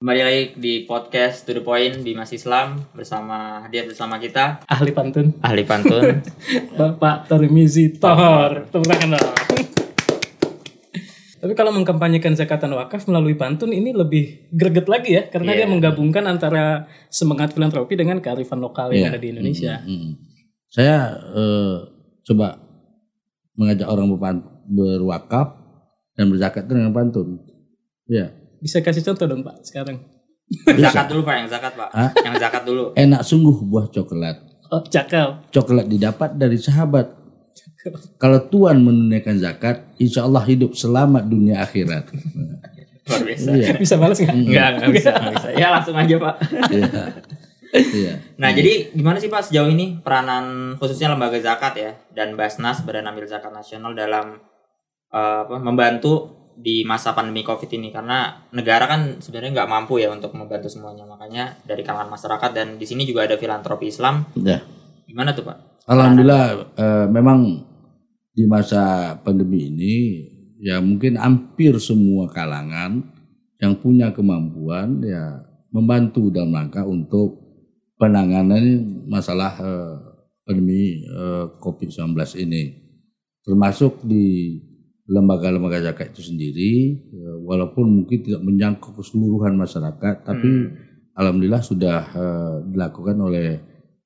Kembali lagi di podcast To The Point di Mas Islam bersama hadir bersama kita ahli pantun ahli pantun Bapak Tarmizi Tohor tepuk tangan dong tapi kalau mengkampanyekan zakatan wakaf melalui pantun ini lebih greget lagi ya karena Iya. dia menggabungkan antara semangat filantropi dengan kearifan lokal yang Iya. ada di Indonesia. Mm-mm. Saya eh, coba mengajak orang berwakaf dan berzakat dengan pantun. Ya, Bisa kasih contoh dong Pak sekarang. zakat dulu pak yang zakat pak Hah? yang zakat dulu enak sungguh buah coklat. Oh, cakep. Coklat didapat dari sahabat. Kalau Tuhan menunaikan zakat, insya Allah hidup selamat dunia akhirat. luar biasa Iya, Bisa balas nggak? enggak enggak bisa enggak bisa ya langsung aja pak iya, iya. nah jadi gimana sih pak sejauh ini peranan khususnya lembaga zakat ya dan Basnas Badan Amil Zakat Nasional dalam eh, apa, membantu di masa pandemi covid ini karena negara kan sebenarnya nggak mampu ya untuk membantu semuanya. Makanya dari kalangan masyarakat dan di sini juga ada filantropi Islam. Ya. gimana tuh pak? Alhamdulillah eh, memang di masa pandemi ini ya mungkin hampir semua kalangan yang punya kemampuan ya membantu dalam rangka untuk penanganan masalah eh, pandemi eh, COVID-19 ini. Termasuk di lembaga-lembaga zakat itu sendiri eh, walaupun mungkin tidak menjangkau keseluruhan masyarakat tapi alhamdulillah sudah eh, dilakukan oleh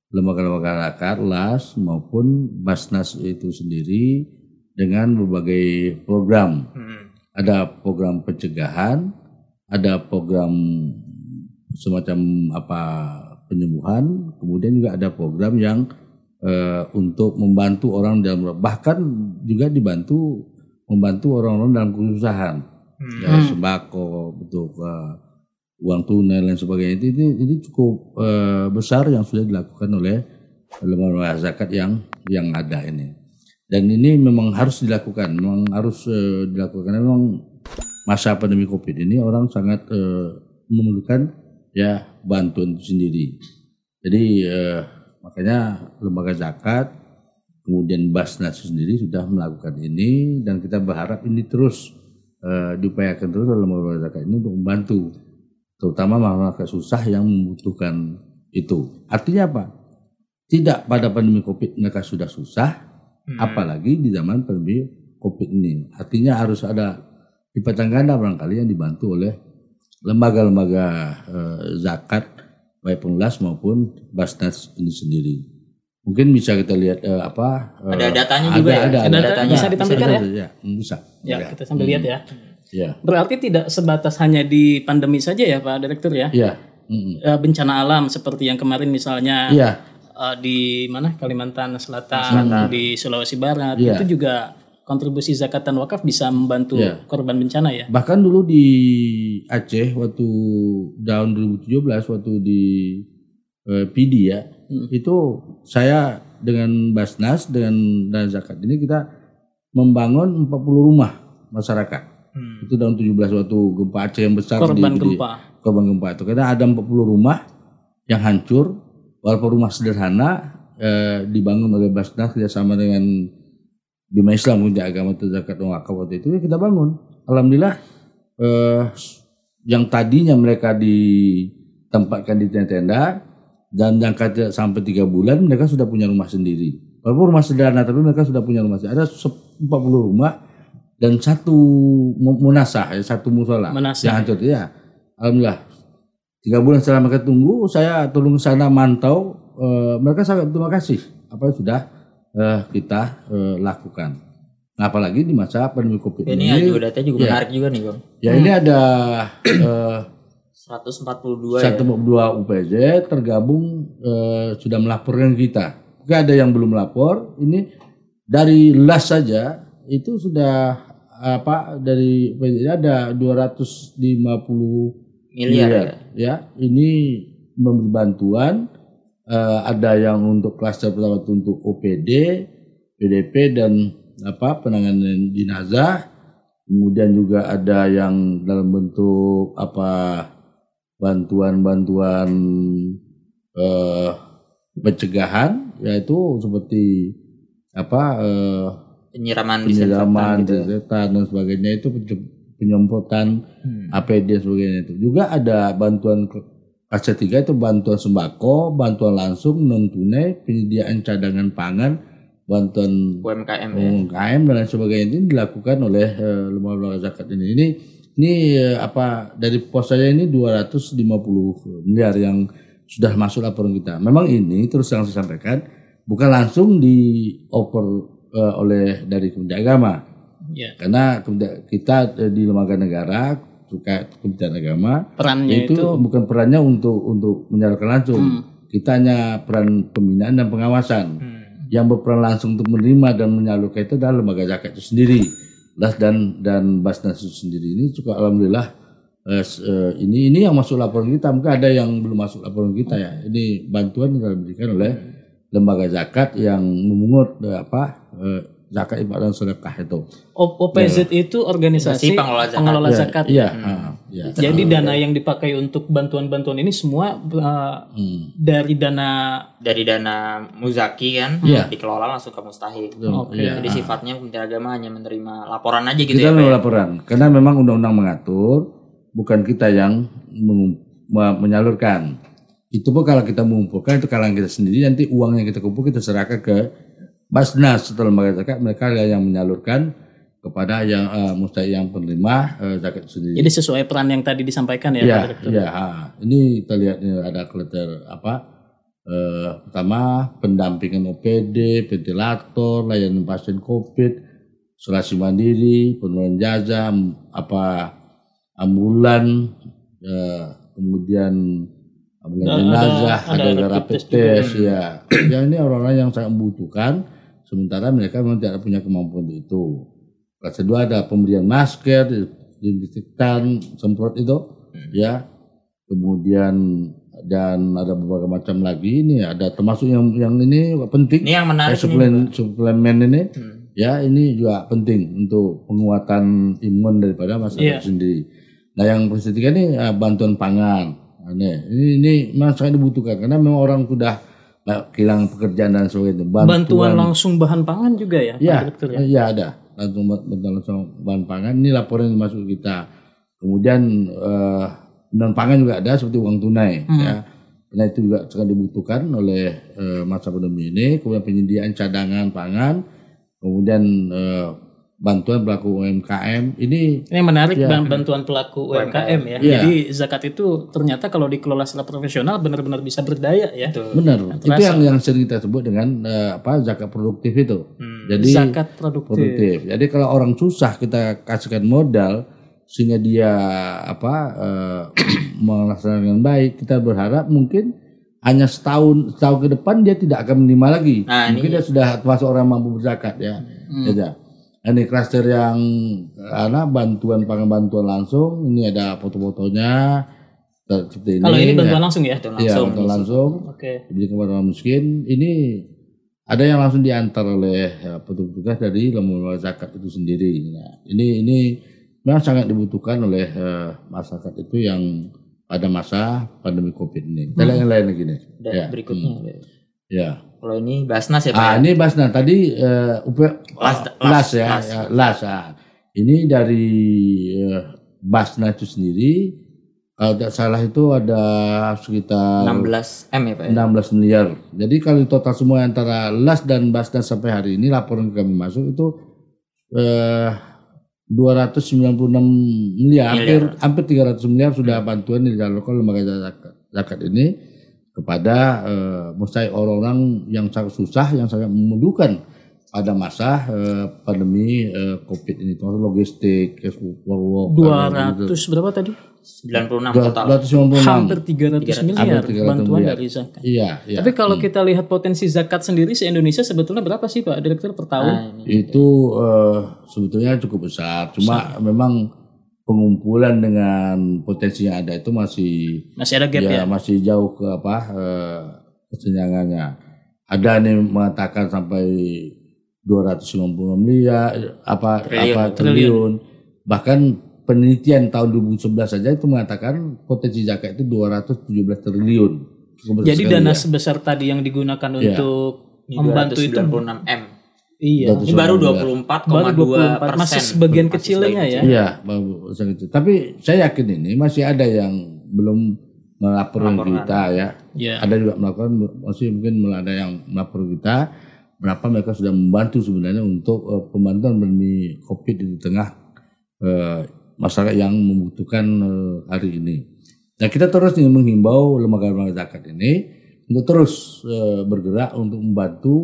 lembaga-lembaga zakat LAS maupun Basnas itu sendiri dengan berbagai program Hmm. ada program pencegahan, ada program semacam apa penyembuhan, kemudian juga ada program yang eh, untuk membantu orang dalam bahkan juga dibantu membantu orang-orang dalam kesusahan, Hmm. ya sembako, bentuk eh, uang tunai dan sebagainya. Itu ini, ini cukup eh, besar yang sudah dilakukan oleh lembaga zakat yang yang ada ini. Dan ini memang harus dilakukan memang harus eh, dilakukan. Memang masa pandemi covid ini orang sangat eh, memerlukan ya bantuan itu sendiri. Jadi eh, makanya lembaga zakat kemudian Basnas sendiri sudah melakukan ini dan kita berharap ini terus eh, diupayakan terus oleh lembaga zakat ini untuk membantu terutama masyarakat susah yang membutuhkan itu. Artinya apa? Tidak pada pandemi covid mereka sudah susah Hmm. apalagi di zaman pandemi covid ini. Artinya harus ada lipatan ganda barangkali yang dibantu oleh lembaga-lembaga eh, zakat baik pengelas maupun basnas ini sendiri mungkin bisa kita lihat eh, apa eh, Ada datanya juga ya? ada, Ada ada, datanya. Bisa ditampilkan ya? ya bisa Ya, kita sambil lihat ya. ya Berarti tidak sebatas hanya di pandemi saja ya Pak Direktur ya. ya mm, Eh, bencana alam seperti yang kemarin misalnya iya eh, di mana Kalimantan Selatan, di Sulawesi Barat Iya. itu juga kontribusi zakatan wakaf bisa membantu Iya. korban bencana ya. Bahkan dulu di Aceh waktu tahun 2017 waktu di eh, PD ya, Hmm. itu saya dengan Basnas dengan dan zakat ini kita membangun 40 rumah masyarakat. Hmm. Itu tahun 17 waktu gempa Aceh yang besar Korban di, di- gempa. korban gempa itu. Karena ada 40 rumah yang hancur, walaupun rumah sederhana eh, dibangun oleh Basnas kerjasama dengan Bima Islam punya agama itu zakat dan wakaf waktu itu ya kita bangun. Alhamdulillah eh, yang tadinya mereka ditempatkan di tenda-tenda dan jangka tidak sampai tiga bulan mereka sudah punya rumah sendiri. Walaupun rumah sederhana tapi mereka sudah punya rumah sendiri. Ada se- 40 rumah dan satu mu- munasah ya satu musola yang hancur ya. Alhamdulillah tiga bulan setelah mereka tunggu saya turun ke sana mantau eh, mereka sangat terima kasih apa yang sudah eh, kita eh, lakukan. Nah, apalagi di masa pandemi covid ini ini, juga datanya juga Iya. menarik juga nih bang ya ini ada eh, 142 ya 142 UPZ tergabung eh, sudah melaporkan kita. Oke ada yang belum lapor. Ini dari las saja itu sudah apa dari ini ada 250 miliar ya ya. Ini memberi bantuan eh, ada yang untuk klaster pertama untuk OPD, PDP dan apa penanganan jenazah. Kemudian juga ada yang dalam bentuk apa bantuan-bantuan eh, pencegahan yaitu seperti apa eh, penyiraman penyiraman gitu. desinfektan dan sebagainya itu penyemprotan APD dan sebagainya itu. Juga ada bantuan fase 3 itu bantuan sembako, bantuan langsung non tunai, penyediaan cadangan pangan, bantuan UMKM ya. UMKM dan lain sebagainya ini dilakukan oleh eh, lembaga-lembaga zakat ini. Ini ini eh, apa dari pos saya ini 250 miliar yang sudah masuk laporan kita. Memang ini terus yang saya sampaikan bukan langsung dioper eh, oleh dari Kementerian Agama Ya. karena kita eh, di lembaga negara terkait Kementerian Agama Perannya itu, itu, bukan perannya untuk untuk menyalurkan langsung. Hmm. Kita hanya peran pembinaan dan pengawasan. Hmm. Yang berperan langsung untuk menerima dan menyalurkan itu adalah lembaga zakat itu sendiri. Das dan dan Basnas itu sendiri ini juga alhamdulillah eh, eh, ini ini yang masuk laporan kita. Mungkin ada yang belum masuk laporan kita ya. Ini bantuan yang diberikan oleh lembaga zakat yang memungut eh, apa eh, zakat ibadah dan sedekah itu. OPZ itu organisasi pengelola zakat. pengelola Ya, zakat. Iya, ah, iya. Jadi dana yang dipakai untuk bantuan-bantuan ini semua uh, Hmm. dari dana Dari dana muzaki kan dikelola langsung ke mustahik. Oke. Iya. Jadi sifatnya Kementerian Agama hanya menerima laporan aja gitu kita ya. Ya? laporan karena memang undang-undang mengatur bukan kita yang menyalurkan itu pun kalau kita mengumpulkan itu kalangan kita sendiri nanti uang yang kita kumpul kita serahkan ke Basnas setelah lembaga zakat mereka yang menyalurkan kepada yang uh, mustahik yang penerima eh, zakat sendiri. jadi sesuai peran yang tadi disampaikan ya, Pak Iya, Direktur. iya. ha. Ini kita lihat ini ada kleter apa? Eh, pertama pendampingan OPD, ventilator, layanan pasien COVID, isolasi mandiri, penurunan jasa, apa ambulan, eh, kemudian ambulan Ada- jenazah, ada ada, rapid rapid test, ya. ya ini orang-orang yang sangat membutuhkan, sementara mereka memang tidak punya kemampuan itu. Kelas kedua ada pemberian masker, disinfektan, semprot itu, ya. Kemudian dan ada beberapa macam lagi ini ada termasuk yang yang ini penting Ini yang menarik nih. suplemen suplemen ini Hmm. ya ini juga penting untuk penguatan imun daripada masyarakat Iya. sendiri. Nah yang ketiga ini eh, bantuan pangan. Nah, Ini ini, ini sangat dibutuhkan karena memang orang sudah eh, kehilangan pekerjaan dan sebagainya. Bantuan langsung bahan pangan juga ya, Pak Ya, Direktur ya. iya ada. Langsung bantuan langsung bahan pangan. Ini laporan yang masuk kita. Kemudian eh, non pangan juga ada seperti uang tunai. Hmm. Ya. Karena itu juga sangat dibutuhkan oleh eh, masa pandemi ini. Kemudian penyediaan cadangan pangan. Kemudian eh, bantuan pelaku UMKM. Ini Ini yang menarik Ya. ban- bantuan pelaku UMKM ya. Iya. Jadi zakat itu ternyata kalau dikelola secara profesional benar-benar bisa berdaya ya. Betul. benar. Itu terasa. yang yang sering kita sebut dengan eh, apa zakat produktif itu. Hmm. Jadi Zakat produktif. produktif. Jadi kalau orang susah kita kasihkan modal sehingga dia apa eh, melaksanakan dengan baik, kita berharap mungkin hanya setahun setahun ke depan dia tidak akan menerima lagi. Nah, mungkin dia sudah termasuk orang mampu berzakat ya. Hmm. Ya. Ini klaster yang ana bantuan pangan bantuan langsung, ini ada foto-fotonya seperti ini. Kalau ini ya. bantuan langsung ya. Iya, langsung. bantuan langsung Oke. diberikan kepada orang miskin ini ada yang langsung diantar oleh ya, petugas dari lembaga zakat itu sendiri. Nah, ini ini memang sangat dibutuhkan oleh eh, masyarakat itu yang pada masa pandemi covid ini. Kita lihat yang lain lagi nih. Dan Ya, berikutnya. Ya. Kalau ini Basnas ya Pak. Ah ya? ini Basna tadi eh, UP- Las- las- las ya, las. ya, las. ah. Ini dari eh, Basna itu sendiri kalau tidak salah itu ada sekitar 16 M ya Pak ya. 16 miliar. Jadi kalau total semua antara LAS dan Basnas sampai hari ini laporan kami masuk itu eh, 296 miliar, hampir hampir 300 miliar sudah bantuan yang disalurkan lembaga zakat, zakat ini kepada eh, mustahik orang-orang yang sangat susah, yang sangat memerlukan pada masa eh, pandemi eh, COVID ini, termasuk logistik, cash work, 200 berapa tadi? 96 total. 296. Hampir 300 miliar Hampir 300 bantuan miliar. dari zakat. Iya, iya. Tapi kalau kita lihat potensi zakat sendiri se Indonesia sebetulnya berapa sih Pak Direktur per tahun? Nah, ini. itu eh, sebetulnya cukup besar. Cuma memang pengumpulan dengan potensi yang ada itu masih Masih ada gap ya? ya, masih jauh ke apa eh, kesenjangannya. Ada nih mengatakan sampai 290 miliar apa Triliun. apa triliun. Bahkan penelitian tahun 2011 saja itu mengatakan potensi zakat itu 217 triliun. Jadi sekali dana ya. sebesar tadi yang digunakan Iya. untuk membantu itu 296 M. Iya. Ini baru 24,2 Baru 24 persen. masih sebagian kecilnya ya. Iya, baru kecil. Tapi saya yakin ini masih ada yang belum melapor Melaporkan. kita ya. Iya. Ada juga melakukan masih mungkin ada yang melapor kita berapa mereka sudah membantu sebenarnya untuk eh, pembantuan pandemi Covid di tengah eh, masyarakat yang membutuhkan eh, hari ini. Nah kita terus nih menghimbau lembaga-lembaga zakat ini untuk terus eh, bergerak untuk membantu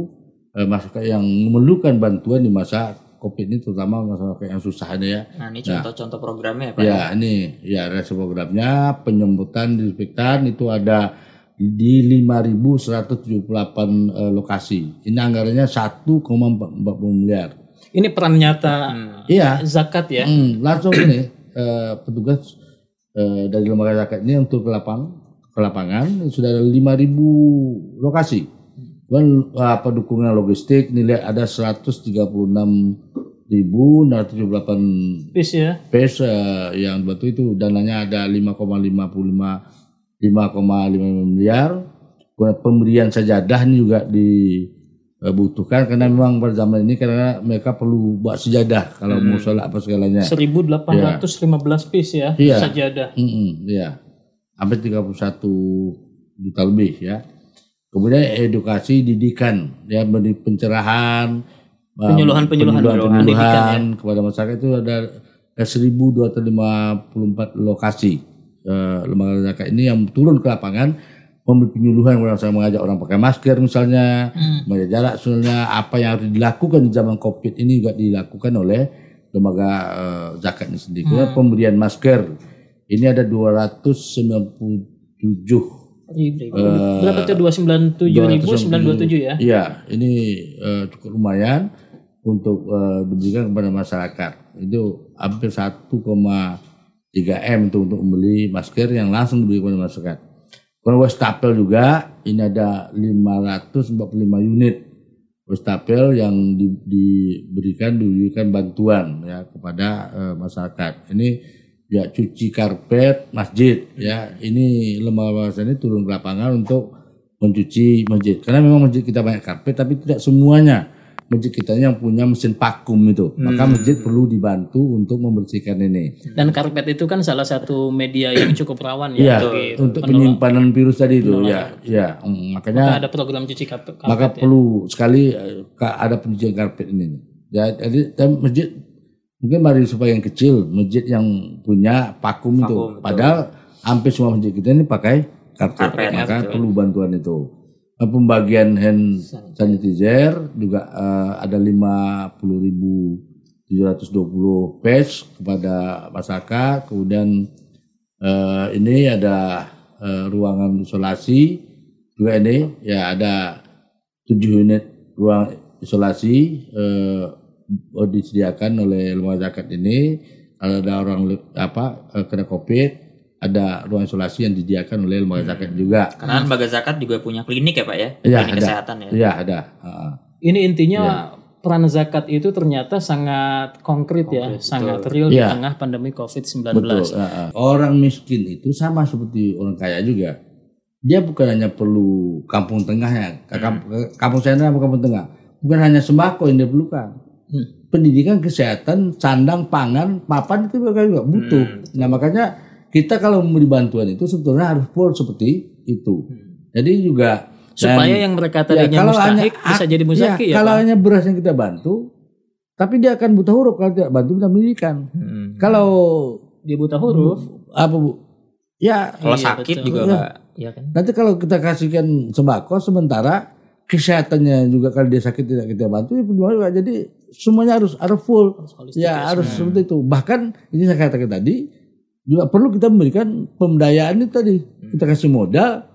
eh, masyarakat yang memerlukan bantuan di masa Covid ini terutama masyarakat yang susah ini ya. Nah, ini contoh-contoh programnya ya, Pak. Ya, ini ya respon programnya penyemprotan disinfektan itu ada di 5.178 eh, lokasi. Ini anggarannya 1,40 miliar. Ini peran nyata Iya, zakat ya. hmm, langsung ini eh, petugas eh, dari lembaga zakat ini untuk ke lapang ke lapangan sudah ada 5.000 lokasi. Dan apa dukungan logistik nilai ada 136.678 Pis ya. PES eh, yang bantu itu dananya ada 5,55 5,5 miliar. Kemudian Pemberian sajadah ini juga dibutuhkan karena memang pada zaman ini karena mereka perlu buat sejadah kalau mau sholat apa segalanya. 1815 pis ya Iya. sajadah. Mm ya. Hampir 31 juta lebih ya. Kemudian edukasi didikan ya beri pencerahan um, Penyuluhan-penyuluhan, penyuluhan, pendidikan ya. kepada masyarakat itu ada 1254 lokasi eh, lembaga zakat ini yang turun ke lapangan memberi penyuluhan kepada saya mengajak orang pakai masker misalnya menjaga jarak misalnya apa yang harus dilakukan di zaman covid ini juga dilakukan oleh lembaga eh, zakat ini sendiri. Kemudian pemberian masker ini ada 297 Berapa tuh 297 ribu 927 ya? Iya, ini eh, cukup lumayan untuk eh, diberikan kepada masyarakat. Itu hampir 1,3 m itu untuk membeli masker yang langsung diberikan kepada masyarakat. Kalau wastafel juga ini ada 545 unit wastafel yang di- diberikan diberikan bantuan ya kepada eh, masyarakat. Ini ya cuci karpet masjid ya ini lembaga ini turun ke lapangan untuk mencuci masjid karena memang masjid kita banyak karpet tapi tidak semuanya masjid kita yang punya mesin vakum itu maka masjid perlu dibantu untuk membersihkan ini Dan karpet itu kan salah satu media yang cukup rawan ya ya. untuk penularan. penyimpanan virus tadi itu ya ya Mm, makanya Maka ada program cuci karpet. maka karpet ya. perlu sekali eh, ada pencucian karpet ini. Ya, jadi masjid mungkin mari supaya yang kecil, masjid yang punya vakum, itu. Vakum, betul. Padahal hampir semua masjid kita ini pakai karpet, Karpet, maka perlu bantuan itu. Nah, Pembagian hand sanitizer juga eh, ada 50.720 patch kepada masyarakat. Kemudian eh, ini ada eh, ruangan isolasi juga ini ya ada tujuh unit ruang isolasi eh, disediakan oleh lembaga zakat ini kalau ada orang apa eh, kena covid ada ruang isolasi yang disediakan oleh lembaga zakat juga Karena lembaga zakat juga punya klinik ya, Pak ya? Iya, klinik ada. kesehatan ya. ya ada Ah. Ini intinya Iya. peran zakat itu ternyata sangat konkret, ya, sangat real di Iya. tengah pandemi COVID-19. Betul. ah, ah. Orang miskin itu sama seperti orang kaya juga. Dia bukan hanya perlu kampung tengahnya. Kamp- Kampung saya apa kampung tengah. Bukan hanya sembako yang dia perlukan. Hmm. Pendidikan, kesehatan, sandang, pangan, papan itu mereka juga butuh. Nah makanya kita kalau memberi bantuan itu sebetulnya harus full seperti itu. Jadi juga Supaya dan- yang mereka Ya, tadinya kalau mustahik hanya- bisa jadi mustahik ya, kalau Pak? hanya beras yang kita bantu, tapi dia akan buta huruf kalau tidak bantu kita pendidikan. Hmm. Kalau Dia buta huruf. apa bu? Ya Kalau Iya, sakit betul. juga, Iya. Pak. Iya kan? nanti kalau kita kasihkan sembako sementara kesehatannya juga kalau dia sakit tidak kita bantu ya juga. Jadi semuanya harus harus full. holistik Ya harus seperti itu. Bahkan ini saya katakan tadi juga perlu kita memberikan pemberdayaan itu tadi. Kita kasih modal,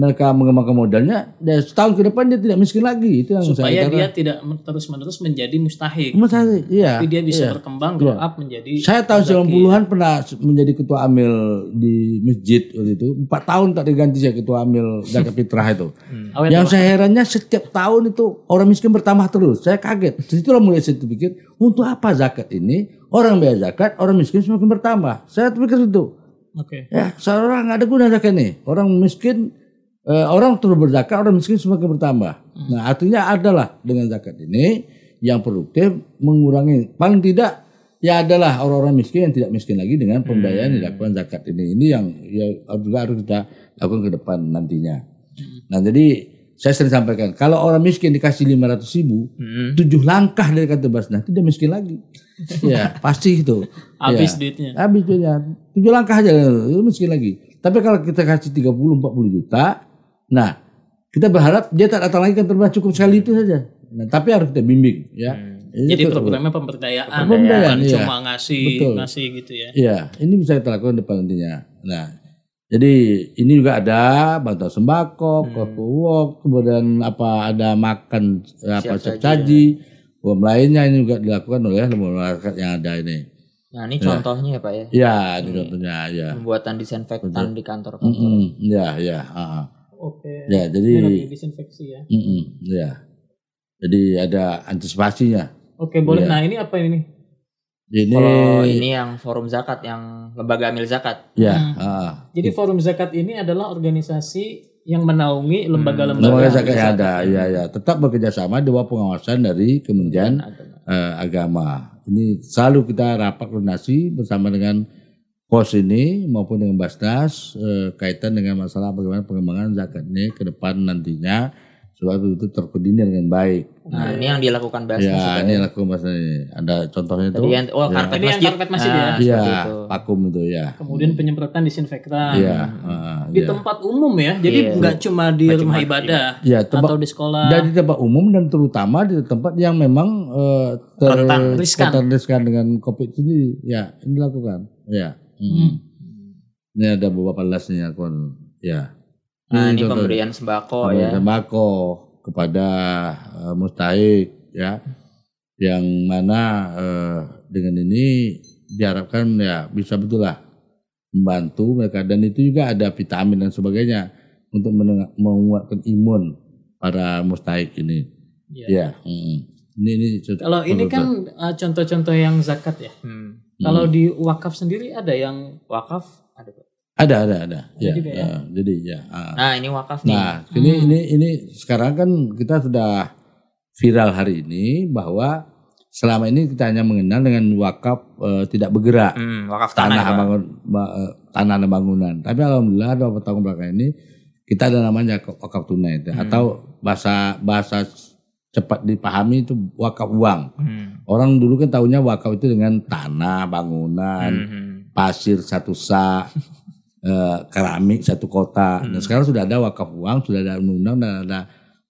mereka mengembangkan modalnya, dan setahun ke depan dia tidak miskin lagi. Itu yang supaya saya dia tidak terus menerus menjadi mustahik Mustahil, iya. tapi dia bisa iya. berkembang grow up menjadi Saya tahun muzaki. 90-an pernah menjadi ketua amil di masjid waktu itu. Empat tahun tak diganti saya ketua amil zakat fitrah itu. awet Yang saya herannya setiap tahun itu orang miskin bertambah terus. Saya kaget. Di situlah mulai saya pikir, untuk apa zakat ini? Orang bayar zakat, orang miskin semakin bertambah. Saya pikir itu. oke Ya, seorang nggak ada guna zakat nih. Orang miskin, eh, orang terus berzakat, orang miskin semakin bertambah. Nah, artinya adalah dengan zakat ini yang produktif mengurangi paling tidak ya adalah orang-orang miskin yang tidak miskin lagi dengan pembiayaan yang dilakukan zakat ini. Ini yang ya juga harus kita lakukan ke depan nantinya. Nah jadi saya sering sampaikan kalau orang miskin dikasih 500 ribu, Hmm. tujuh langkah dari kata Basnas tidak miskin lagi. ya pasti itu. Habis Ya. duitnya. Habis duitnya. Tujuh langkah aja itu miskin lagi. Tapi kalau kita kasih 30 40 juta, nah kita berharap dia tak datang lagi kan terbatas cukup sekali itu saja. Nah, tapi harus kita bimbing ya. Ini Jadi programnya pemberdayaan, Pemberdayaan, bukan iya. cuma ngasih Betul. ngasih gitu ya. Iya, ini bisa kita lakukan depan nantinya. Nah, jadi ini juga ada bantuan sembako, hmm. walk, kemudian apa ada makan eh, apa Siap saji, uang lainnya ini juga dilakukan oleh lembaga masyarakat yang ada ini. Nah, ini contohnya ya, Pak ya. Ya, ini contohnya ya. Pembuatan disinfektan di kantor. Mm-mm, ya, ya, ah, ah. Oke. ya. Jadi, disinfeksi ya. mm-mm, ya. Jadi ada antisipasinya. Oke, boleh. Iya. Nah, ini apa ini? Ini, Kalau ini yang forum zakat, yang lembaga amil zakat. ya, Hmm. ah. Jadi Forum Zakat ini adalah organisasi yang menaungi Hmm. lembaga-lembaga Lembaga zakat yang zakat. ada, ya, ya. Tetap bekerja sama di bawah pengawasan dari Kementerian Agama. eh, agama. Ini selalu kita rapat koordinasi bersama dengan pos ini maupun dengan Basnas eh, kaitan dengan masalah bagaimana pengembangan zakat ini ke depan nantinya supaya itu terkoordinir dengan baik. Nah, ini yang dilakukan Basnas. ya, ini ya. lakukan Basnas ini. Ada contohnya itu. Yang oh karpet Ini yang masjid. karpet masjid ya? Nah, Iya, seperti itu. vakum itu ya. Kemudian penyemprotan disinfektan. Iya, ah, Di iya. tempat umum ya. Jadi Iya. nggak cuma di Nggak rumah cuma- ibadah Ya, tempat atau di sekolah. dan di tempat umum dan terutama di tempat yang memang eh, ter, Rentan, riskan. dengan COVID itu ya ini dilakukan. Ya. Hmm. Hmm. Ini ada beberapa lesnya kon. Ya. Nah, ini contoh- pemberian sembako pemberian ya. sembako kepada eh, mustahik ya yang mana eh, dengan ini diharapkan ya bisa betul lah membantu mereka dan itu juga ada vitamin dan sebagainya untuk menguatkan imun para mustahik ini. Iya. Ya. mm. Ini ini Kalau ini kan uh, contoh-contoh yang zakat ya. Hmm. Kalau di wakaf sendiri ada yang Wakaf ada Pak. ada ada ada. Ya. ya? eh, jadi ya. ah. Nah, ini wakaf nih. Nah, ini ini ini sekarang kan kita sudah viral hari ini bahwa selama ini kita hanya mengenal dengan wakaf eh, tidak bergerak Hmm, wakaf tanah, tanah ya, bangun ba- eh, tanah dan bangunan. Tapi alhamdulillah beberapa tahun belakang ini kita ada namanya wakaf tunai itu atau bahasa bahasa cepat dipahami itu wakaf uang. Hmm. Orang dulu kan tahunya wakaf itu dengan tanah, bangunan, Hmm. pasir satu sak, eh, keramik satu kota. Hmm. Nah, sekarang sudah ada wakaf uang, sudah ada undang-undang dan ada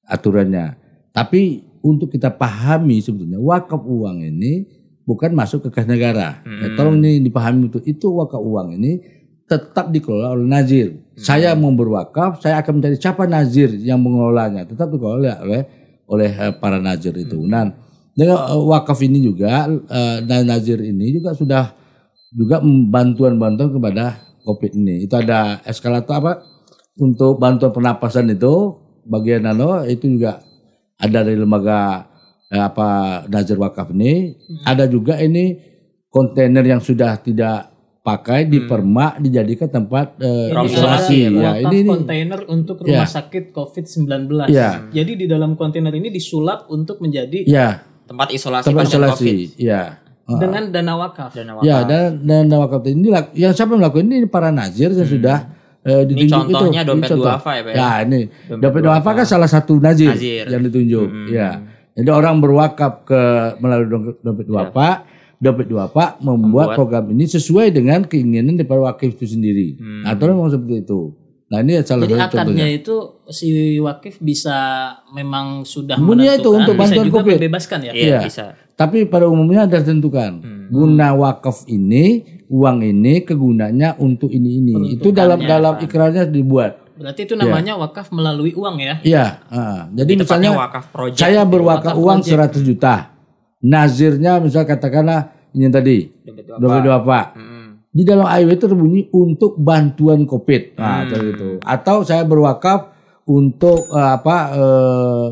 aturannya. Tapi untuk kita pahami sebetulnya wakaf uang ini bukan masuk ke kas negara. Hmm. Ya, tolong ini dipahami betul. Itu wakaf uang ini tetap dikelola oleh nazir. Hmm. Saya mau berwakaf, saya akan mencari siapa nazir yang mengelolanya. Tetap dikelola oleh oleh eh, para nazir itu. Hmm. Nah, dengan eh, wakaf ini juga eh, dan nazir ini juga sudah juga bantuan-bantuan kepada COVID ini. Itu ada eskalator apa untuk bantuan pernapasan itu bagian nano itu juga ada dari lembaga eh, apa Nazir Wakaf ini. Ada juga ini kontainer yang sudah tidak pakai dipermak dijadikan tempat eh, Ruang isolasi. isolasi, Ya, ini ini kontainer untuk rumah Ya. sakit COVID-19. Ya. Jadi di dalam kontainer ini disulap untuk menjadi ya Tempat isolasi tempat pasien COVID. isolasi. Ya. Dengan dana wakaf. Dana wakaf. Ya dan dan wakaf ini yang siapa yang melakukan ini para nazir yang sudah eh, Hmm. Ini ditunjuk contohnya itu. dompet Ini contoh. duafa ya, Pak ya? Ya ini Dompet dompet duafa kan salah satu nazir, Nazir. yang ditunjuk. Hmm. Ya. Jadi orang berwakaf ke melalui dompet, duafa, dompet duafa membuat, Ya. Membuat. program ini sesuai dengan keinginan daripada wakif itu sendiri. Hmm. Atau memang seperti itu. Nah ini salah Jadi satu akarnya contohnya. itu si wakif bisa memang sudah itu menentukan, untuk bisa bantuan juga COVID. membebaskan ya. Iya, Iya. bisa. Tapi pada umumnya ada ditentukan. Hmm. Guna wakaf ini, uang ini kegunaannya untuk ini ini. Itu dalam dalam ikrarnya dibuat. Berarti itu namanya wakaf melalui uang ya. Iya. ah. Jadi Ini tepatnya misalnya wakaf project. saya berwakaf wakaf uang project. 100 juta. Nazirnya misal katakanlah ini yang tadi duafa. duafa. Hmm. Di dalam AIW itu terbunyi untuk bantuan COVID. Nah, Hmm. itu. Atau saya berwakaf untuk eh, apa eh,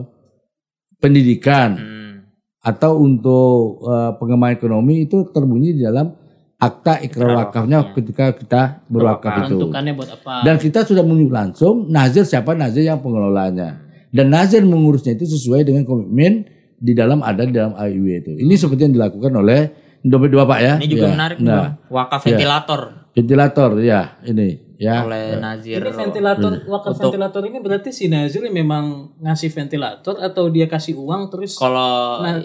pendidikan Hmm. atau untuk eh, pengembangan ekonomi itu terbunyi di dalam akta ikrar wakafnya wakafnya. ketika kita berwakaf itu. Buat apa? Dan kita sudah menunjuk langsung nazir siapa nazir yang pengelolanya. Dan nazir mengurusnya itu sesuai dengan komitmen di dalam ada di dalam AIW itu. Ini seperti yang dilakukan oleh dompet dua pak ya. Ini juga Ya. menarik Nah. Wakaf ventilator ventilator ya ini ya. oleh Nazir. Ini ventilator, wakaf ventilator ini berarti si Nazir memang ngasih ventilator atau dia kasih uang terus Kalau Nah.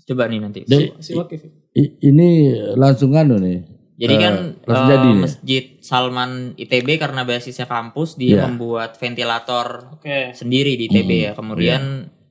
coba nih nanti. Si wakif. I- ini langsung anu nih. Jadi Eh, kan langsung eh, jadi. Masjid Salman ITB karena basisnya kampus dia Iya. membuat ventilator Oke. sendiri di ITB Hmm, ya. Kemudian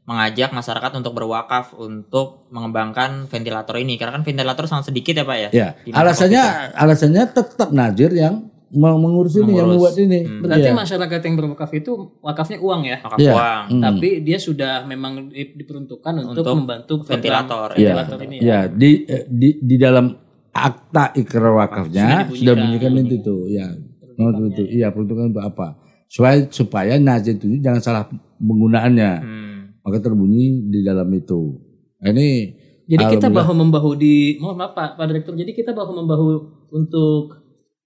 mengajak masyarakat untuk berwakaf untuk mengembangkan ventilator ini karena kan ventilator sangat sedikit ya Pak ya. Ya, alasannya alasannya tetap Nazir yang mau mengurus ini, yang membuat ini. Berarti Iya. masyarakat yang berwakaf itu wakafnya uang ya. Wakaf Iya. uang. Hmm. Tapi dia sudah memang di- diperuntukkan untuk, Untuk membantu ventilator. Iya. ventilator ini ya. Ya, di eh, di di dalam akta ikrar wakafnya Sudah sudah bunyikan itu tuh, ya. Itu, iya peruntukan untuk apa? Supaya supaya Nazir itu jangan salah penggunaannya. Hmm. Maka terbunyi di dalam itu. Nah, ini Jadi kita bahu membahu di mohon maaf Pak, Pak Direktur. Jadi kita bahu membahu untuk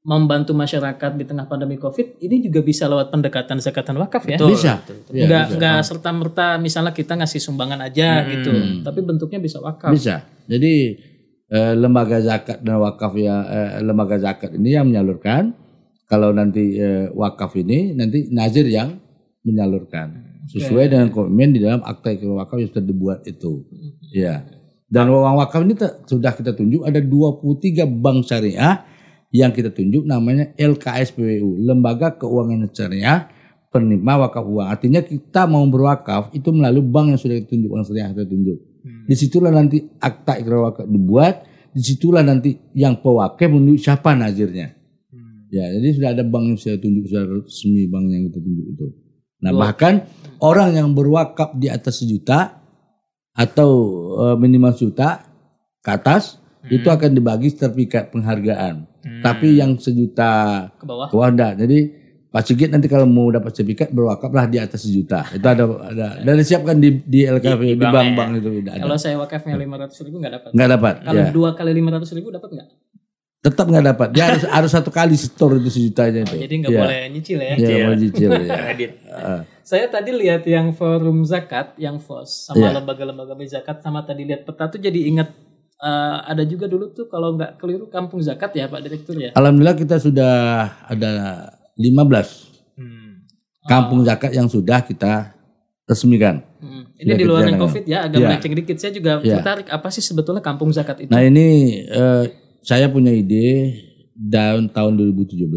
membantu masyarakat di tengah pandemi Covid ini juga bisa lewat pendekatan zakatan wakaf ya. Betul, Bisa. betul, betul. Ya, enggak enggak serta merta misalnya kita ngasih sumbangan aja Hmm. gitu, tapi bentuknya bisa wakaf. Bisa. Jadi eh, lembaga zakat dan wakaf ya eh, lembaga zakat ini yang menyalurkan. Kalau nanti eh, wakaf ini nanti nazir yang menyalurkan sesuai dengan komitmen di dalam akta ikrar wakaf yang sudah dibuat itu. Ya. Dan uang wakaf ini sudah kita tunjuk ada 23 bank syariah yang kita tunjuk namanya LKSPWU, Lembaga Keuangan Syariah Penerima Wakaf Uang. Artinya kita mau berwakaf itu melalui bank yang sudah kita tunjuk, bank syariah kita tunjuk. Di situlah nanti akta ikrar wakaf dibuat, di situlah nanti yang pewakaf menunjuk siapa nazirnya. Ya, jadi sudah ada bank yang saya tunjuk, sudah resmi bank yang kita tunjuk itu. Nah, bahkan orang yang berwakaf di atas sejuta atau eh, minimal sejuta ke atas itu akan dibagi sertifikat penghargaan. Tapi yang sejuta Ke bawah. ke bawah enggak. Jadi Pak Sigit nanti kalau mau dapat sertifikat berwakaflah di atas sejuta. Itu ada ada dan disiapkan di di LKV di, Di bank bank-bank ya. itu ada. Kalau saya wakafnya lima ratus ribu nggak dapat. Enggak dapat. Kalau ya. dua kali lima ratus ribu dapat nggak? Tetap enggak dapat. Dia harus harus satu kali store itu sejutanya itu. Jadi nggak Iya. boleh nyicil ya. Ya, mau cicil ya. Saya tadi lihat yang forum zakat, yang FOS sama Iya. lembaga-lembaga zakat sama tadi lihat peta tuh jadi ingat eh, ada juga dulu tuh kalau nggak keliru kampung zakat ya Pak Direktur ya. Alhamdulillah kita sudah ada 15 Hmm. kampung zakat yang sudah kita resmikan. Hmm. Ini di luar yang. COVID ya, agak Iya. melenceng dikit. Saya juga Iya. tertarik apa sih sebetulnya kampung zakat itu? Nah ini eh, saya punya ide daun tahun 2017.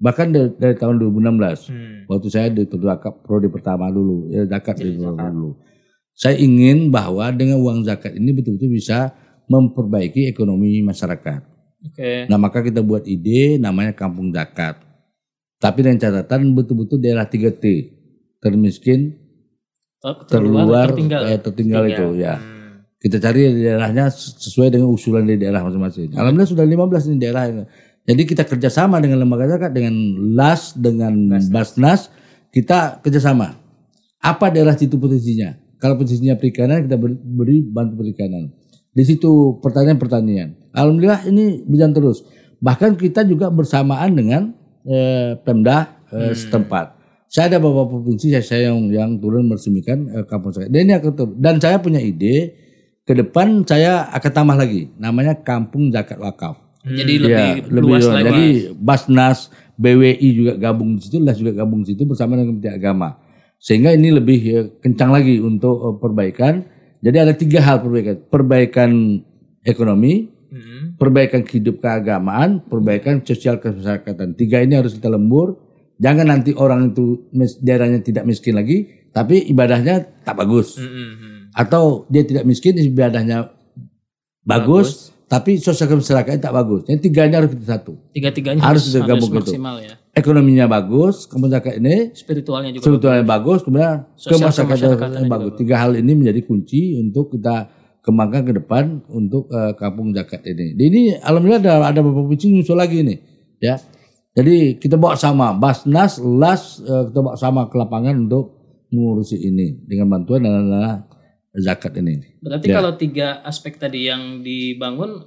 Bahkan dari, dari tahun 2016. Hmm. Waktu saya di zakat prodi pertama dulu, ya zakat di dulu. Saya ingin bahwa dengan uang zakat ini betul-betul bisa memperbaiki ekonomi masyarakat. Oke. Nah maka kita buat ide namanya kampung zakat. Tapi dengan catatan betul-betul daerah 3T. Termiskin, Ter- terluar, tertinggal. eh, tertinggal itu ya. Hmm. Kita cari daerahnya sesuai dengan usulan dari daerah masing-masing. Alhamdulillah sudah 15 ini daerah. Jadi kita kerjasama dengan lembaga zakat, dengan LAS, dengan Basnas, kita kerjasama. Apa daerah situ posisinya? Kalau posisinya perikanan kita beri, bantu perikanan. Di situ pertanian-pertanian. Alhamdulillah ini berjalan terus. Bahkan kita juga bersamaan dengan eh, Pemda eh, setempat. Saya ada beberapa provinsi saya, saya yang yang turun meresmikan eh, kampung zakat. Dan ini akan dan saya punya ide ke depan saya akan tambah lagi namanya kampung zakat wakaf. Jadi Ya, lebih, luas lagi. Jadi Basnas, BWI juga gabung di situ, LAS juga gabung di situ bersama dengan Kementerian Agama. Sehingga ini lebih ya, kencang lagi untuk eh, perbaikan. Jadi ada tiga hal perbaikan. Perbaikan ekonomi, Hmm. perbaikan hidup keagamaan, perbaikan sosial kemasyarakatan. Tiga ini harus kita lembur. Jangan nanti orang itu daerahnya tidak miskin lagi, tapi ibadahnya tak bagus. Hmm, hmm, hmm. Atau dia tidak miskin, ibadahnya bagus, tapi sosial kemasyarakatan tak bagus. Yang tiga ini harus kita satu. Tiga-tiganya Harus harus, digabung gitu. maksimal ya. Ekonominya bagus, kemasyarakatan ini Spiritualnya juga. sebetulnya bagus, kemudian Sosial kemasyarakatan bagus. Tiga hal ini menjadi kunci untuk kita kembangkan ke depan untuk eh, kampung zakat ini. Di ini alhamdulillah ada ada beberapa provinsi nyusul lagi nih, ya. Jadi kita bawa sama Basnas, LAS eh, kita bawa sama ke lapangan untuk mengurusi ini dengan bantuan dana zakat ini. Berarti Ya. kalau tiga aspek tadi yang dibangun,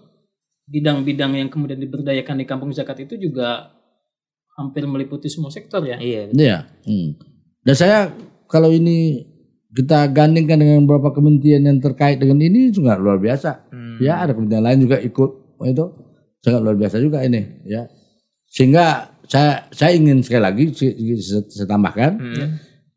bidang-bidang yang kemudian diberdayakan di kampung zakat itu juga hampir meliputi semua sektor ya. Iya. Iya. Hmm. Dan saya kalau ini kita gandingkan dengan beberapa kementerian yang terkait dengan ini juga luar biasa. Hmm. Ya, ada kementerian lain juga ikut oh, itu sangat luar biasa juga ini, ya. Sehingga saya saya ingin sekali lagi si- saya tambahkan Hmm.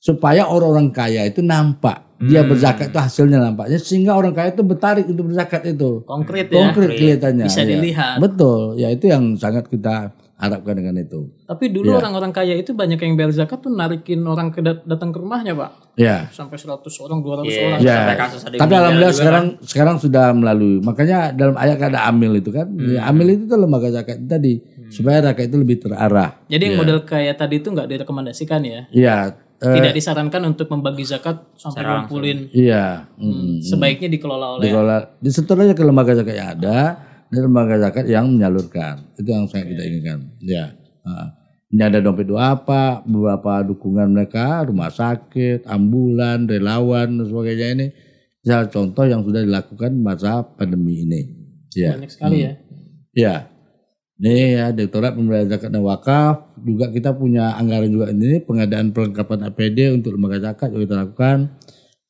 Supaya orang-orang kaya itu nampak dia Hmm. berzakat itu hasilnya nampaknya sehingga orang kaya itu bertarik untuk berzakat itu. Konkret ya. Konkret kelihatannya. Bisa ya. dilihat. Betul, ya itu yang sangat kita harapkan dengan itu. Tapi dulu Iya. orang-orang kaya itu banyak yang bayar zakat tuh narikin orang ke dat- datang ke rumahnya, Pak. Ya. Sampai 100 orang, 200 Iya. orang. Ya. Sampai kasus ada Tapi alhamdulillah sekarang sekarang sudah melalui. Makanya dalam ayat ada amil itu kan. Hmm. Ya, amil itu tuh lembaga zakat tadi supaya zakat itu lebih terarah. Jadi yang Iya. model kaya tadi itu nggak direkomendasikan ya. Iya. Eh, Tidak disarankan untuk membagi zakat sampai Secara ngumpulin. iya. mm. Sebaiknya dikelola oleh Dikelola disetor aja ke lembaga zakat yang ada dan lembaga zakat yang menyalurkan. Itu yang sangat kita inginkan. Ya. Ini ada dompet dua apa, beberapa dukungan mereka, rumah sakit, ambulan, relawan dan sebagainya ini. Ya, contoh yang sudah dilakukan masa pandemi ini. Ya. banyak sekali ya. Ya. Ini ya Direktorat Pemberdayaan Zakat dan Wakaf juga kita punya anggaran juga ini pengadaan perlengkapan APD untuk lembaga zakat juga kita lakukan.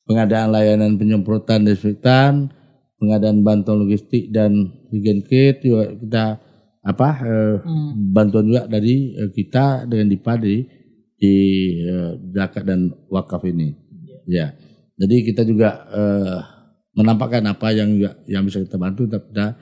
Pengadaan layanan penyemprotan desinfektan, pengadaan bantuan logistik dan higien kit juga kita apa eh, Hmm. bantuan juga dari eh, kita dengan DIPA di di eh, zakat dan wakaf ini. Ya. Jadi kita juga eh, menampakkan apa yang yang bisa kita bantu kita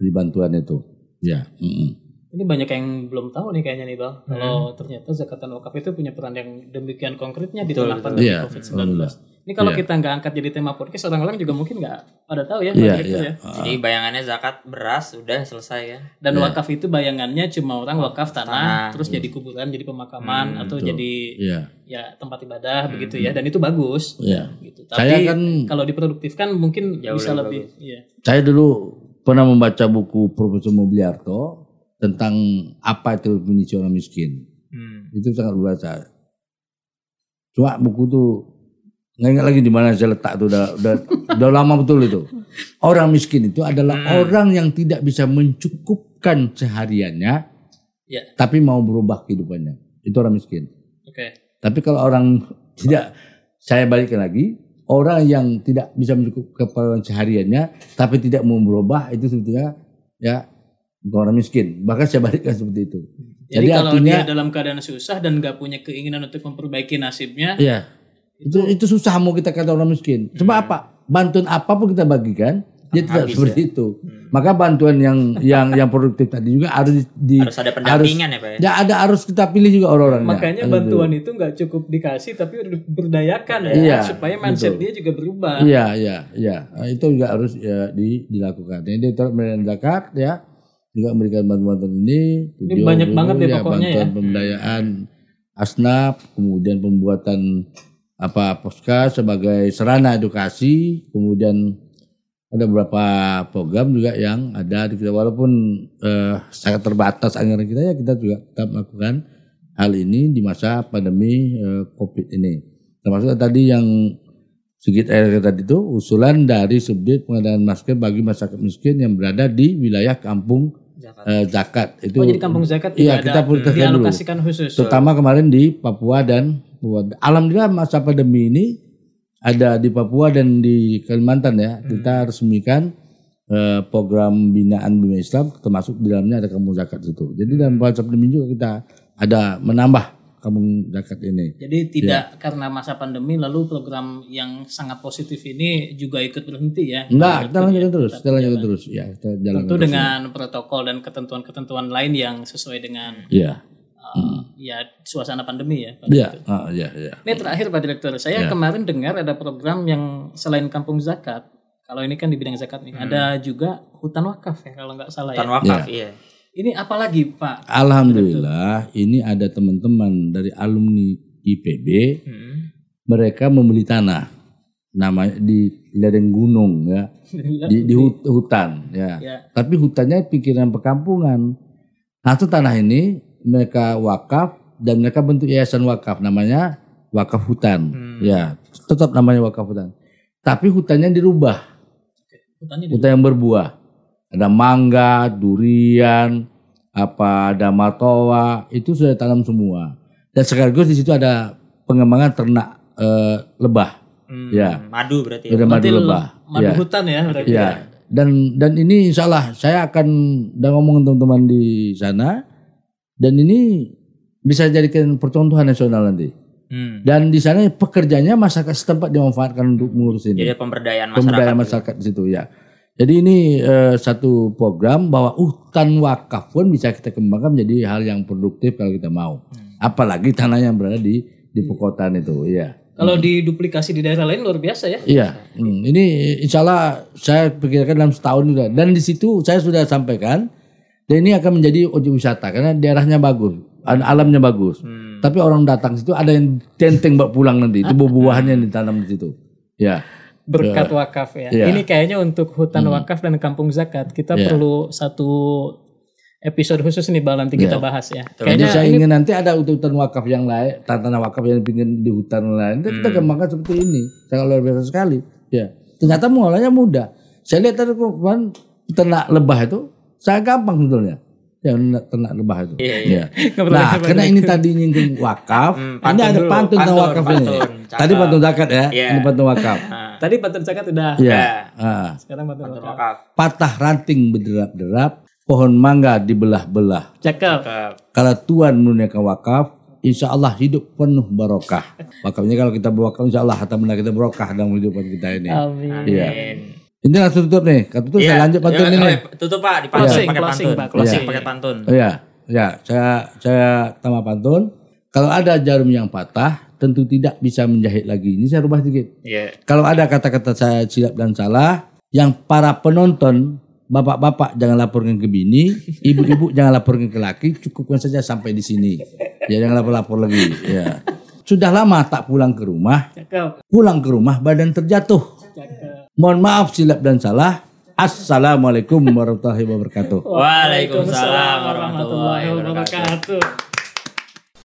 beri bantuan itu. Ya. mm-mm. Ini banyak yang belum tahu nih kayaknya nih Bang. Hmm. Kalau ternyata zakat dan wakaf itu punya peran yang demikian konkretnya di tengah pandemi Iya, COVID-19. alhamdulillah. Ini kalau Iya. kita nggak angkat jadi tema podcast, orang-orang juga mungkin nggak pada tahu ya. Iya, Pak Direktur iya. ya. Jadi bayangannya zakat beras udah selesai kan. Dan wakaf itu bayangannya cuma orang wakaf tanah, Tanah. terus jadi kuburan, jadi pemakaman Hmm, atau betul. jadi Iya. ya tempat ibadah begitu ya. Dan itu bagus. Iya. Gitu. Saya Tapi kan kalau diproduktifkan mungkin Jauh bisa lebih lebih. Iya. saya dulu pernah membaca buku Profesor Mobiliarto tentang apa itu definisi orang miskin. Hmm. Itu sangat luar biasa. Cuma buku tuh nggak ingat lagi di mana saya letak tuh udah udah, udah lama betul itu. Orang miskin itu adalah Hmm. orang yang tidak bisa mencukupkan sehariannya, Ya. tapi mau berubah kehidupannya. Itu orang miskin. Oke. Tapi kalau orang tidak, saya balikkan lagi, orang yang tidak bisa mencukupkan keperluan sehariannya, tapi tidak mau berubah itu sebetulnya ya bukan orang miskin. Bahkan saya balikkan seperti itu. Jadi, Jadi kalau artinya- dia dalam keadaan susah dan nggak punya keinginan untuk memperbaiki nasibnya, Iya. Itu itu susah mau kita kata orang miskin. Coba apa? Bantuan apa pun kita bagikan, dia tidak Habis seperti itu. Maka bantuan yang yang yang produktif tadi juga harus di Harus ada pendampingan ya Pak ya. ya ada harus kita pilih juga orang-orangnya. makanya Ada bantuan itu nggak cukup dikasih tapi berdayakan ya, Iya, supaya mindset betul. dia juga berubah. Iya, iya, iya. Nah, itu juga harus ya, di, dilakukan. Jadi Pemberdayaan Zakat ya juga memberikan bantuan-bantuan ini. Ini Video banyak banget ya pokoknya bantuan ya. pemberdayaan asnaf, kemudian pembuatan apa poska sebagai sarana edukasi, kemudian ada beberapa program juga yang ada di kita walaupun eh, sangat terbatas anggaran kita ya kita juga tetap melakukan hal ini di masa pandemi eh, Covid ini. Termasuk tadi yang sedikit air tadi itu usulan dari subdit pengadaan masker bagi masyarakat miskin yang berada di wilayah kampung Zakat. eh, zakat itu. Oh jadi kampung zakat Iya, kita ada prioritaskan dulu. dialokasikan khusus. Terutama kemarin di Papua dan Papua. Alhamdulillah masa pandemi ini ada di Papua dan di Kalimantan ya. Kita resmikan eh, program binaan Bina Islam termasuk di dalamnya ada kampung zakat itu. Jadi dalam masa pandemi juga kita ada menambah kampung zakat ini. Jadi tidak karena masa pandemi lalu program yang sangat positif ini juga ikut berhenti ya. Enggak, kita lanjutkan terus, Tetap kita lanjutkan jalan. terus. Ya, kita jalan Tentu dengan protokol dan ketentuan-ketentuan lain yang sesuai dengan Iya. uh, ya suasana pandemi ya. Iya, iya, iya. Ini terakhir Pak Direktur, saya Ya. kemarin dengar ada program yang selain kampung zakat, kalau ini kan di bidang zakat nih, ada juga hutan wakaf ya kalau nggak salah Hutan ya. wakaf iya. Ini apa lagi Pak? Alhamdulillah ini ada teman-teman dari alumni IPB Hmm. mereka membeli tanah namanya di lereng gunung ya di, di hut- hutan ya. Ya. Tapi hutannya pikiran perkampungan. Nah itu tanah ini mereka wakaf dan mereka bentuk yayasan wakaf namanya wakaf hutan. Hmm. Ya tetap namanya wakaf hutan. Tapi hutannya dirubah Hutannya hutan yang berbuah. Ada mangga, durian, apa ada matoa, itu sudah tanam semua. Dan sekaligus di situ ada pengembangan ternak eh, lebah. Hmm, Ya. Madu berarti ya. Udah madu Berarti lebah. Madu Ya. hutan ya berarti. Ya. Dan dan ini insya Allah saya akan udah ngomong teman-teman di sana dan ini bisa jadikan percontohan nasional nanti. Hmm. Dan di sana pekerjanya masyarakat setempat dimanfaatkan untuk mengurus ini. Jadi pemberdayaan masyarakat. Pemberdayaan masyarakat di situ ya. Jadi ini eh, satu program bahwa hutan wakaf pun bisa kita kembangkan menjadi hal yang produktif kalau kita mau. Apalagi tanah yang berada di di perkotaan itu, ya. Kalau diduplikasi di daerah lain luar biasa ya. Iya, Hmm, ini insya Allah saya pikirkan dalam setahun juga. Dan di situ saya sudah sampaikan, dan ini akan menjadi objek wisata karena daerahnya bagus, al- alamnya bagus. Hmm. Tapi orang datang situ ada yang tenteng bawa pulang nanti, itu buah-buahannya ditanam di situ. Ya, Berkat wakaf ya. Iya. Ini kayaknya untuk hutan wakaf dan kampung zakat kita Iya. perlu satu episode khusus nih Bal nanti kita bahas ya. Jadi Kayaknya saya ini ingin nanti ada hutan wakaf yang lain, tanah wakaf yang ingin di hutan lain, itu kita kembangkan seperti ini. Sangat luar biasa sekali. Ya, ternyata mengolahnya mudah. Saya lihat tadi kemarin ternak lebah itu, saya gampang sebetulnya. Ya, ternak- lebah itu. Iya, Ya. Nggak perlu Nah, karena ini tadi nyinggung wakaf, Hmm, ini ada pantun tentang pantun, wakaf ini. pantun, Tadi cakep. pantun zakat ya, Iya. ini pantun wakaf. Nah, tadi pantun zakat udah. Iya. Ya. Ah. Sekarang pantun wakaf. Patah ranting berderap-derap, pohon mangga dibelah-belah. Cakep. Cakep. kalau Tuhan menunaikan wakaf, insya Allah hidup penuh barokah. Wakafnya kalau kita berwakaf, insya Allah harta benda kita barokah dalam kehidupan kita ini. Amin. Iya. Amin. Ini langsung tutup nih. Kalau tutup Iya. saya lanjut pantun Ya, ini. oh, Tutup Pak, dipantun Closing, pakai closing, pantun. Pak, Closing closing. pakai pantun. Oh, ya, ya. Saya saya tambah pantun. Kalau ada jarum yang patah, tentu tidak bisa menjahit lagi. Ini saya rubah sedikit. Iya. Kalau ada kata-kata saya silap dan salah, yang para penonton, bapak-bapak jangan laporkan ke bini, ibu-ibu jangan laporkan ke laki, cukupkan saja sampai di sini. Ya jangan lapor-lapor lagi. Ya. Sudah lama tak pulang ke rumah, pulang ke rumah badan terjatuh. Mohon maaf silap dan salah. Assalamualaikum warahmatullahi wabarakatuh. Waalaikumsalam warahmatullahi wabarakatuh.